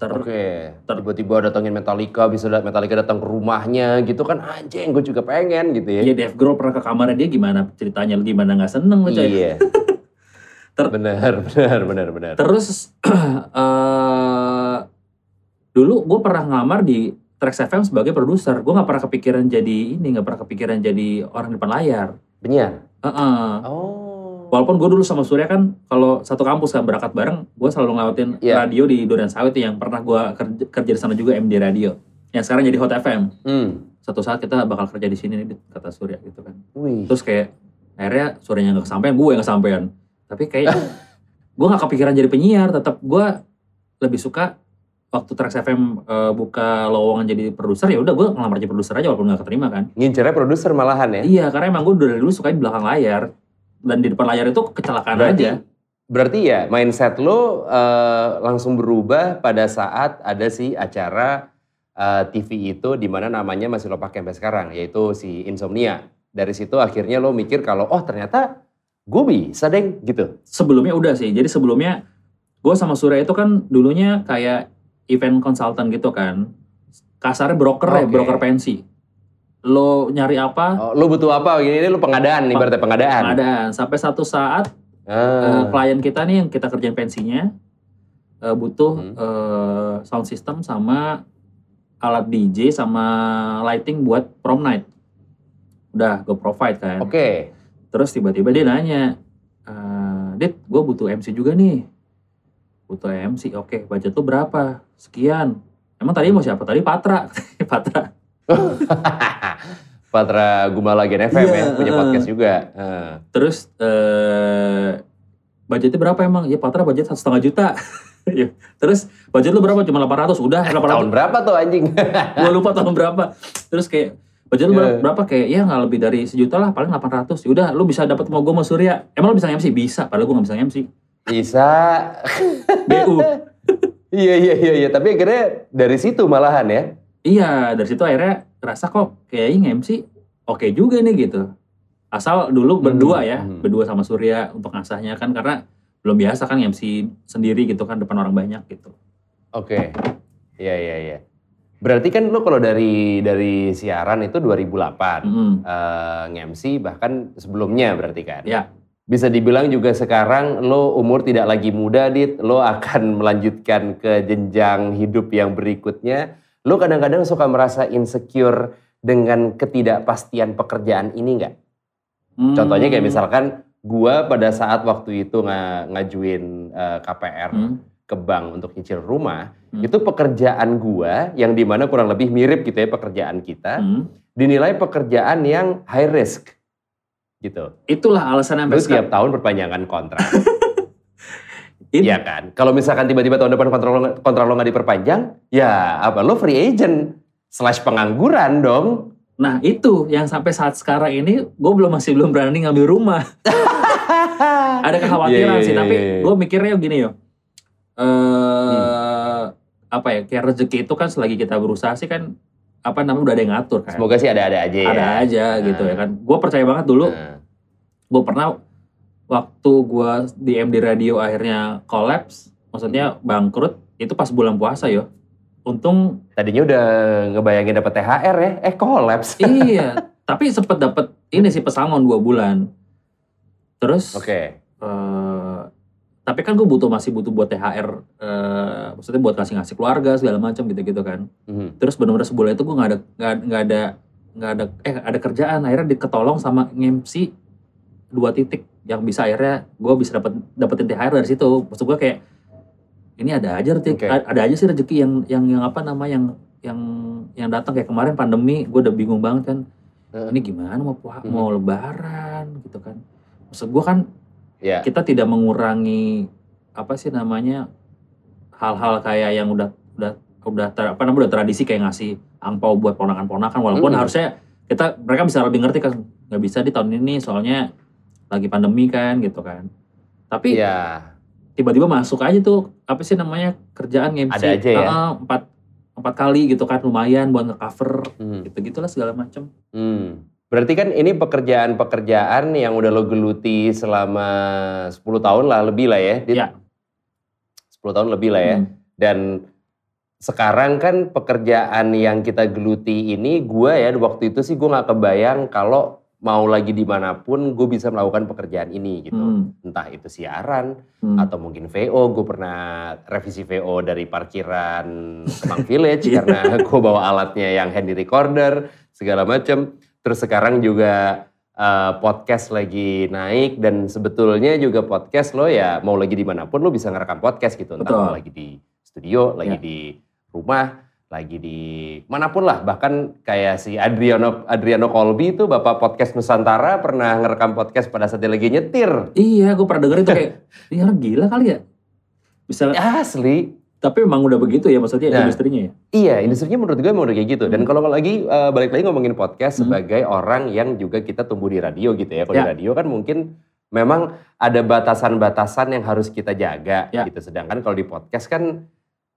Ter Oke, ter- tiba-tiba datengin Metallica, bisa dat- Metallica datang ke rumahnya gitu kan, anjing gue juga pengen gitu ya. Iya Dave Grohl pernah ke kamarnya dia gimana ceritanya gimana nggak seneng coy. Iya. Ter- benar, benar, benar, benar. Terus eh dulu gue pernah ngelamar di Trax FM sebagai produser. Gue nggak pernah kepikiran jadi ini, nggak pernah kepikiran jadi orang depan layar. Penyiar? Heeh. Oh. Walaupun gue dulu sama Surya kan kalau satu kampus kan berangkat bareng, gue selalu ngelawatin Iya. radio di Durian Sawit yang pernah gue kerja, kerja di sana juga MD Radio. Yang sekarang jadi Hot FM. Hmm. Satu saat kita bakal kerja di sini nih, kata Surya gitu kan. Wih. Terus kayak akhirnya Suryanya nggak kesampaian, gue yang kesampaian. Tapi kayak gue nggak kepikiran jadi penyiar, tetap gue lebih suka waktu Trax FM eh, buka lowongan jadi produser ya udah gue ngelamar jadi produser aja walaupun nggak keterima kan. Ngincernya produser malahan ya? Iya karena emang gue dari dulu suka di belakang layar dan di depan layar itu kecelakaan Berarti, aja. berarti ya mindset lo eh, langsung berubah pada saat ada si acara eh, TV itu di mana namanya masih lo pakai sampai sekarang, yaitu si Insomnia. Dari situ akhirnya lo mikir kalau oh ternyata gue bisa deh gitu. Sebelumnya udah sih, jadi sebelumnya gue sama Surya itu kan dulunya kayak event consultant gitu kan. Kasarnya broker ya, Oke. broker pensi. Lo nyari apa, Oh, lo butuh apa? Gini, ini lo pengadaan nih, berarti pengadaan. pengadaan. Sampai satu saat eh, Ah. klien kita nih yang kita kerjain pensinya eh, butuh Hmm. eh, sound system sama alat DJ sama lighting buat prom night. Udah gue provide kan. Oke. Terus tiba-tiba dia nanya, eh Dit, gue butuh MC juga nih. Butuh MC, oke. Budget lu berapa? Sekian. Emang tadi mau siapa? Tadi Patra. Patra. Patra Gumala Gen FM ya, Iya, punya eh. podcast juga. Eh. Terus eh budgetnya berapa emang? Ya Patra budget satu setengah juta. Ya. Terus budget lu berapa? Cuma 800. Udah 800. Tahun berapa tuh anjing? gue lupa tahun berapa terus kayak budget lu ber- Iya. berapa kayak ya nggak lebih dari sejuta lah paling 800 udah lu bisa dapat mau gue sama Surya emang lu bisa MC bisa padahal gue nggak bisa MC Bisa. BU Iya iya iya iya, tapi akhirnya dari situ malahan ya. iya dari situ akhirnya rasa kok kayaknya MC oke juga nih gitu asal dulu berdua ya hmm. berdua sama Surya untuk ngasahnya kan karena belum biasa kan MC sendiri gitu kan depan orang banyak gitu Oke. Iya iya iya. Berarti kan lo kalau dari dari siaran itu 2008 Mm-mm. eh, nge-MC bahkan sebelumnya berarti kan. Ya. Bisa dibilang juga sekarang lo umur tidak lagi muda dit, lo akan melanjutkan ke jenjang hidup yang berikutnya. Lo kadang-kadang suka merasa insecure dengan ketidakpastian pekerjaan ini nggak? Hmm. Contohnya kayak misalkan gua pada saat waktu itu nga- ngajuin eh, KPR Hmm. Ke bank untuk nyicil rumah, Hmm. itu pekerjaan gua yang di mana kurang lebih mirip gitu ya pekerjaan kita, Hmm. dinilai pekerjaan yang high risk gitu. itulah alasan sampai sekarang tiap tahun perpanjangan kontrak. Iya kan? Kalau misalkan tiba-tiba tahun depan kontrak lo, kontrak lo nggak diperpanjang, ya apa lo free agent slash pengangguran dong. Nah itu yang sampai saat sekarang ini gue belum masih belum berani ngambil rumah. Ada kekhawatiran Iya, iya, sih, iya, tapi iya. gue mikirnya gini yo. Eh Hmm. apa ya kayak rezeki itu kan selagi kita berusaha sih kan apa namanya udah ada yang ngatur kan. Semoga sih ada-ada aja ya. Ada aja gitu ya kan. Gue percaya banget dulu. Nah, Gue pernah waktu gue di MD Radio akhirnya collapse, maksudnya bangkrut itu pas bulan puasa yo. Untung tadinya udah ngebayangin dapat THR ya, eh kolaps. iya, tapi sempet dapet ini sih pesangon dua bulan. Terus Oke. eh, tapi kan gue butuh masih butuh buat THR eh, maksudnya buat kasih ngasih keluarga segala macam gitu-gitu kan. Mhm. Terus benar-benar sebulan itu gue nggak ada nggak ada nggak ada eh ada kerjaan akhirnya diketolong sama MC dua titik yang bisa akhirnya gue bisa dapat dapetin THR dari situ. Maksud gue kayak ini ada aja rezeki Oke. ada aja sih rezeki yang yang yang apa nama yang yang yang datang kayak kemarin pandemi gue udah bingung banget kan ini gimana mau Mhm. mau lebaran gitu kan maksud gue kan Ya. kita tidak mengurangi apa sih namanya hal-hal kayak yang udah udah udah ter- apa namanya udah tradisi kayak ngasih angpau buat ponakan-ponakan walaupun Mm-mm. harusnya kita mereka bisa lebih ngerti kan nggak bisa di tahun ini soalnya lagi pandemi kan gitu kan tapi Iya. tiba-tiba masuk aja tuh apa sih namanya kerjaan MC Ada aja ya? Empat empat kali gitu kan lumayan buat nge-cover Mhm. gitu gitulah segala macam Hmm. Berarti kan ini pekerjaan-pekerjaan yang udah lo geluti selama 10 tahun lah lebih lah ya. Iya. 10 tahun lebih lah ya. Hmm. Dan sekarang kan pekerjaan yang kita geluti ini gue ya waktu itu sih gue nggak kebayang kalau mau lagi di mana pun gue bisa melakukan pekerjaan ini gitu. Hmm. Entah itu siaran Hmm. atau mungkin VO. Gue pernah revisi VO dari parkiran Kemang Village karena gue bawa alatnya yang handy recorder segala macam. Terus sekarang juga eh, podcast lagi naik dan sebetulnya juga podcast lo ya mau lagi di mana pun lo bisa ngerekam podcast gitu. Entah Betul. lagi di studio, lagi Ya. di rumah, lagi di mana pun lah. Bahkan kayak si Adriano Adriano Colby itu bapak podcast Nusantara pernah ngerekam podcast pada saat dia lagi nyetir. Iya, gue pernah denger itu kayak, ini orang gila kali ya. Bisa, Asli. Tapi memang udah begitu ya maksudnya Nah. industrinya ya. Iya, industrinya menurut gue emang udah kayak gitu. Dan Hmm. kalau lagi eh, balik lagi ngomongin podcast Hmm. sebagai orang yang juga kita tumbuh di radio gitu ya. Kalau di Ya. radio kan mungkin memang ada batasan-batasan yang harus kita jaga Ya. gitu. Sedangkan kalau di podcast kan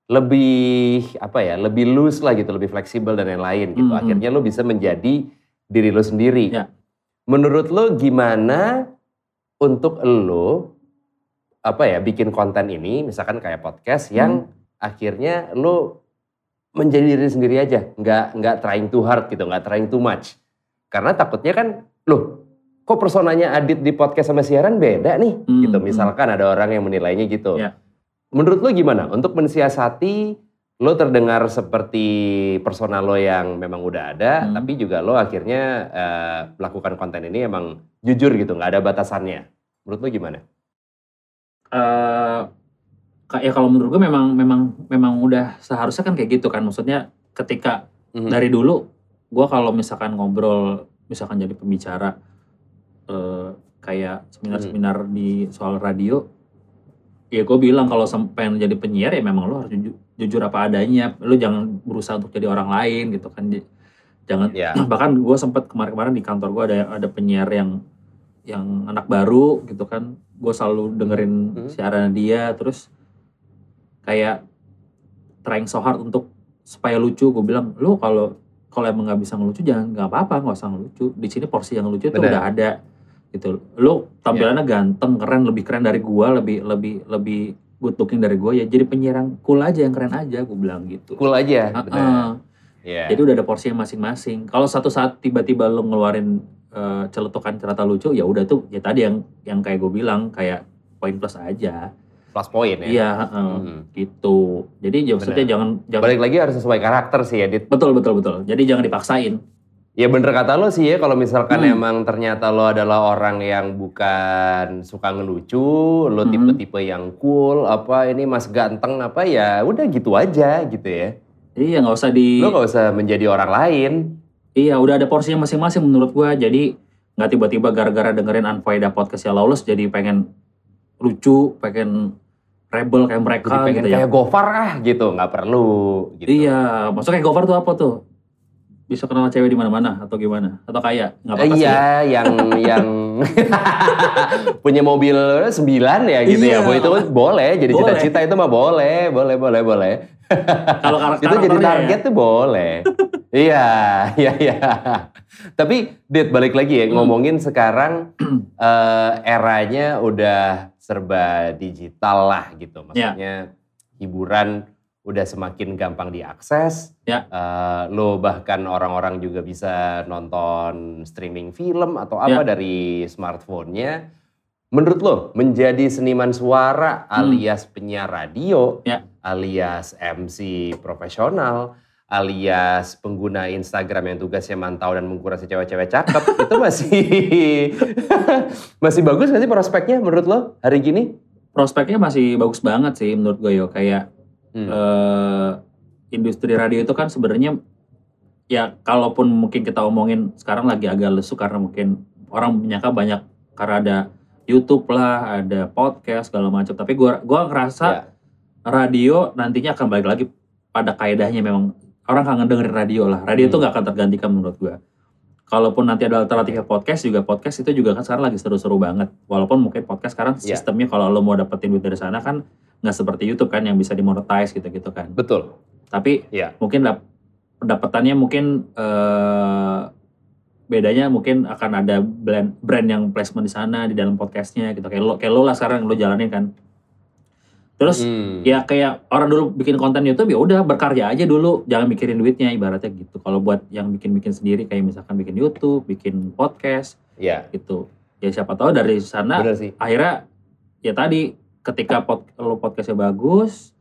lebih apa ya, lebih loose lah gitu, lebih fleksibel dan lain-lain gitu. Hmm, hmm. Akhirnya lo bisa menjadi diri lo sendiri. Ya. Menurut lo gimana untuk lo apa ya bikin konten ini, misalkan kayak podcast yang akhirnya lo menjadi diri sendiri aja, nggak nggak trying too hard gitu, nggak trying too much. Karena takutnya kan, loh, kok personanya Adit di podcast sama siaran beda nih, Hmm, gitu. hmm. Misalkan ada orang yang menilainya gitu. Ya. Menurut lo gimana untuk mensiasati lo terdengar seperti persona lo yang memang udah ada, Hmm. tapi juga lo akhirnya eh, melakukan konten ini emang jujur gitu, nggak ada batasannya. Menurut lo gimana? eh ya kalau menurut gue memang memang memang udah seharusnya kan kayak gitu kan maksudnya ketika Mhm. dari dulu gue kalau misalkan ngobrol misalkan jadi pembicara eh kayak seminar-seminar di soal radio ya gue bilang kalau pengen jadi penyiar ya memang lo harus jujur, jujur apa adanya lo jangan berusaha untuk jadi orang lain gitu kan jangan Ya. bahkan gue sempat kemarin-kemarin di kantor gue ada ada penyiar yang yang anak baru gitu kan gue selalu dengerin Hmm. siaran dia terus kayak trying so hard untuk supaya lucu gue bilang lo kalau kalau emang nggak bisa ngelucu jangan nggak apa-apa nggak usah ngelucu di sini porsi yang lucu itu Benar. udah ada gitu lo tampilannya ganteng keren lebih keren dari gue lebih lebih lebih good looking dari gue ya jadi penyiar yang cool aja yang keren aja gue bilang gitu Cool aja, Ah, benar. ah. Iya. Jadi udah ada porsinya masing-masing. Kalau satu saat tiba-tiba lo ngeluarin eh, celetukan cerita lucu, ya udah tuh ya tadi yang yang kayak gue bilang kayak poin plus aja. Plus poin ya. Iya, heeh, Hmm. gitu. Jadi ya maksudnya Benar. jangan jangan Balik lagi harus sesuai karakter sih ya, Dit. betul betul betul. Jadi jangan dipaksain. Ya bener kata lo sih ya, kalau misalkan Hmm. emang ternyata lo adalah orang yang bukan suka ngelucu, lo Mhm. tipe-tipe yang cool, apa ini mas ganteng, apa ya udah gitu aja gitu ya. Iya nggak usah di. Lo gak usah menjadi orang lain. Iya udah ada porsinya masing-masing menurut gua. Jadi nggak tiba-tiba gara-gara dengerin Unfaida podcast ya lawless jadi pengen lucu, pengen rebel kayak mereka Jadi pengen gitu ya. kayak Gofar ah gitu, nggak perlu gitu. Iya, maksudnya kayak Gofar tuh apa tuh? Bisa kenal cewek di mana-mana atau gimana? Atau kaya? Nggak apa-apa sih. Iya, yang yang punya mobil sembilan ya gitu Iya. ya. Boleh itu boleh, jadi cita-cita itu mah boleh, boleh, boleh, boleh. Kalau kar- itu jadi karakternya target ya. tuh boleh. iya, iya, iya. Tapi, Dit, balik lagi ya, Hmm. ngomongin sekarang eh, eranya udah serba digital lah gitu. Ya. Maksudnya hiburan udah semakin gampang diakses. Ya. Eh, lo bahkan orang-orang juga bisa nonton streaming film atau apa Ya. dari smartphone-nya. Menurut lo, menjadi seniman suara alias penyiar radio, Ya. alias MC profesional, alias pengguna Instagram yang tugasnya mantau dan mengkurasi cewek-cewek cakep, itu masih masih bagus nggak sih prospeknya menurut lo hari gini? Prospeknya masih bagus banget sih menurut gue yo. Kayak Hmm. eh, industri radio itu kan sebenarnya ya kalaupun mungkin kita omongin sekarang lagi agak lesu karena mungkin orang menyangka banyak karena ada YouTube lah, ada podcast segala macam. Tapi gua gua ngerasa Ya. radio nantinya akan balik lagi pada kaidahnya memang orang kangen dengerin radio lah. Radio itu Hmm. nggak akan tergantikan menurut gua. Kalaupun nanti ada alternatifnya podcast juga podcast itu juga kan sekarang lagi seru-seru banget. Walaupun mungkin podcast sekarang Ya. sistemnya kalau lo mau dapetin duit dari sana kan nggak seperti YouTube kan yang bisa dimonetize gitu-gitu kan. Betul. Tapi Ya. mungkin dap- pendapatannya mungkin eh, bedanya mungkin akan ada brand brand yang placement di sana di dalam podcastnya gitu kayak lo kayak lo lah sekarang lo jalanin kan. Terus Hmm. ya kayak orang dulu bikin konten YouTube ya udah berkarya aja dulu jangan mikirin duitnya ibaratnya gitu. Kalau buat yang bikin-bikin sendiri kayak misalkan bikin YouTube, bikin podcast Ya, gitu. Ya siapa tahu dari sana akhirnya ya tadi ketika pod, lo podcastnya bagus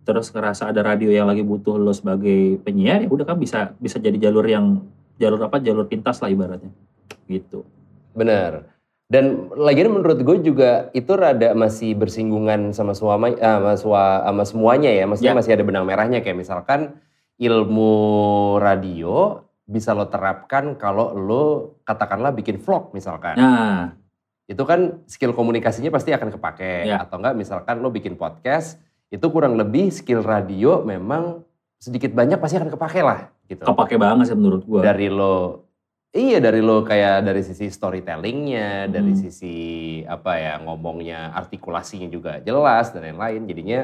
terus ngerasa ada radio yang lagi butuh lo sebagai penyiar ya udah kan bisa bisa jadi jalur yang jalur apa jalur pintas lah ibaratnya gitu Bener. Dan lagian menurut gue juga itu rada masih bersinggungan sama suama, ah, sama, sua- sama semuanya ya. Maksudnya Ya. masih ada benang merahnya kayak misalkan ilmu radio bisa lo terapkan kalau lo katakanlah bikin vlog misalkan. nah Itu kan skill komunikasinya pasti akan kepake. Ya. Atau enggak misalkan lo bikin podcast, itu kurang lebih skill radio memang sedikit banyak pasti akan kepake lah. Gitu. kepake banget sih menurut gua dari lo iya dari lo kayak dari sisi storytellingnya dari Hmm. sisi apa ya ngomongnya artikulasinya juga jelas dan lain-lain. Jadinya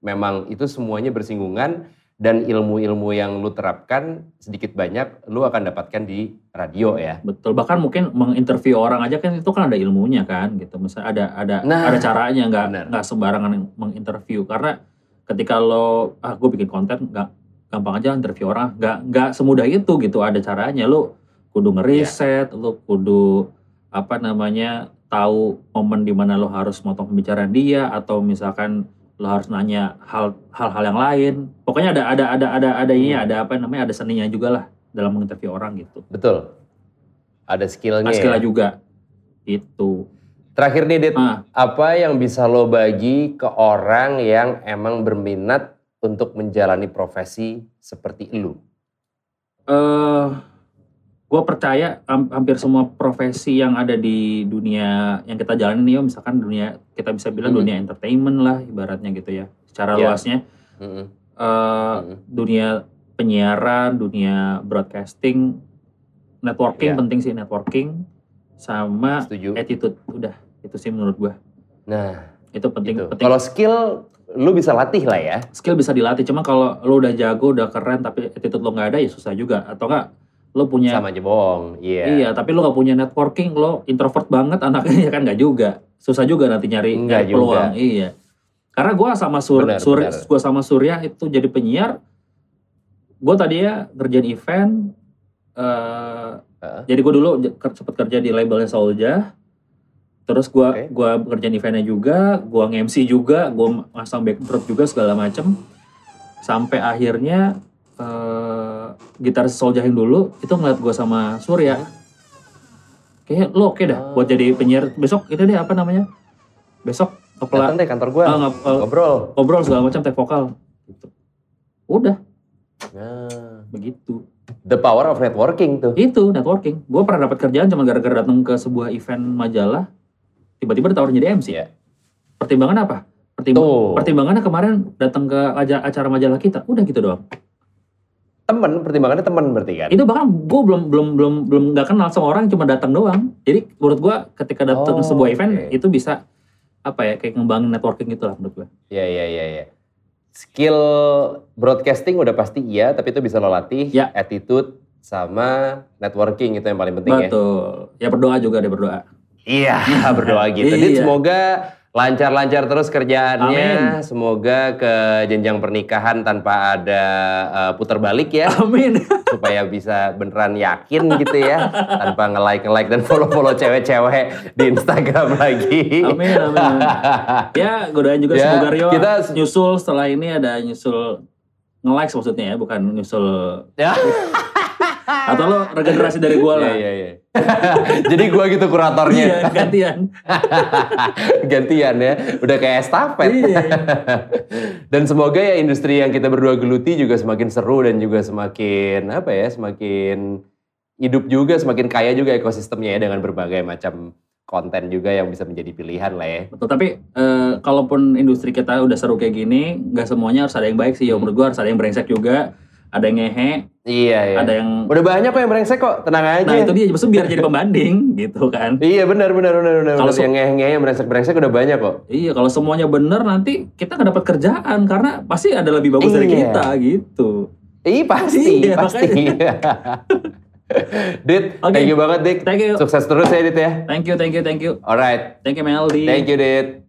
memang itu semuanya bersinggungan dan ilmu-ilmu yang lu terapkan sedikit banyak lu akan dapatkan di radio ya. Betul. Bahkan mungkin menginterview orang aja kan itu kan ada ilmunya kan gitu. Misalnya ada ada Nah, ada caranya nggak nggak sembarangan menginterview. Karena ketika lo ah gue bikin konten nggak gampang aja interview orang. Nggak nggak semudah itu gitu ada caranya. Lo kudu ngeriset lo kudu apa namanya tahu momen di mana lo harus motong pembicaraan dia atau misalkan lo harus nanya hal hal-hal yang lain. Pokoknya ada ada ada ada ada ini Hmm. ada apa namanya ada seninya juga lah dalam menginterview orang gitu. Betul. Ada skillnya ya. skillnya juga. Itu. Terakhir nih Dit. Ah. Apa yang bisa lo bagi ke orang yang emang berminat untuk menjalani profesi seperti lu? Eh gue percaya ham- hampir semua profesi yang ada di dunia yang kita jalanin nih, misalkan dunia kita bisa bilang Hmm. dunia entertainment lah ibaratnya gitu ya. Secara Ya. luasnya Mm-mm. eh, Mm-mm. dunia penyiaran, dunia broadcasting, networking Ya. penting sih networking sama setuju attitude udah itu sih menurut gue nah itu penting gitu. penting Kalau skill lu bisa latih lah ya. skill bisa dilatih cuma kalau lo udah jago udah keren tapi attitude lo nggak ada ya susah juga atau enggak lo punya Sama aja bohong. Iya. Iya, tapi lu gak punya networking, lo introvert banget anaknya ya kan gak juga. Susah juga nanti nyari, Nggak nyari peluang. Iya. Karena gua sama Sur, Benar, Sur- benar. gua sama Surya itu jadi penyiar. Gue tadi ya ngerjain event. eh Heeh. Jadi gue dulu sempet kerja di labelnya Solja. Terus gua Oke. gua ngerjain eventnya juga, gua nge-MC juga, gua masang backdrop juga segala macem. Sampai akhirnya eh Solja yang dulu itu ngeliat gua sama Surya. Kayak lo oke dah buat jadi penyiar besok itu deh apa namanya? Besok kepala deh kantor gua. ah, ngap- eh, Ngobrol. ngobrol segala macam take vokal gitu. Udah Nah, begitu. the power of networking tuh. Itu networking. Gue pernah dapat kerjaan cuma gara-gara datang ke sebuah event majalah, tiba-tiba ditawarin jadi MC. Iya. Pertimbangan apa? Pertimbang, Tuh. pertimbangannya kemarin datang ke acara majalah kita, udah gitu doang. Temen, pertimbangannya temen berarti kan? Itu bahkan gue belum belum belum belum nggak kenal sama orang, cuma datang doang. Jadi menurut gue ketika datang Oh, sebuah event itu bisa apa ya kayak ngembangin networking gitu lah menurut gue. Iya, iya, iya, iya. Skill broadcasting udah pasti iya, tapi itu bisa lo latih. Ya. Attitude sama networking itu yang paling penting ya. Betul. Ya berdoa juga deh berdoa. Iya, berdoa gitu. Dit, Iya. semoga Lancar-lancar terus kerjaannya. Amin. Semoga ke jenjang pernikahan tanpa ada eh, putar balik ya. Amin. supaya bisa beneran yakin gitu ya tanpa nge-like nge-like dan follow-follow cewek-cewek di Instagram lagi. Amin, amin. Ya, godain juga Ya, semoga Rio kita- nyusul setelah ini ada nyusul nge-like maksudnya ya, bukan nyusul Ya. atau lo regenerasi dari gua lah. Iya, iya, iya. Jadi gua gitu kuratornya. Iya, gantian. Gantian ya. Udah kayak estafet. Iya. dan semoga ya industri yang kita berdua geluti juga semakin seru dan juga semakin apa ya, semakin hidup juga, semakin kaya juga ekosistemnya ya dengan berbagai macam konten juga yang bisa menjadi pilihan lah ya. Betul, tapi eh, kalaupun industri kita udah seru kayak gini, nggak semuanya harus ada yang baik sih. Ya, menurut gua harus ada yang brengsek juga, ada yang ngehe, Iya, iya. ada yang Udah banyak kok yang brengsek kok, tenang aja. Nah, itu dia maksudnya biar jadi pembanding gitu kan. Iya benar benar benar benar. Kalau yang ngehe yang brengsek brengsek udah banyak kok. Iya, kalau semuanya bener nanti kita nggak dapat kerjaan karena pasti ada lebih bagus dari Iya. kita gitu. Iya pasti Iya, pasti. Dit, Oke. thank you banget Dik. Thank you. Sukses terus ya Dit ya. Thank you, thank you, thank you. Alright, Thank you Melody. thank you Dit.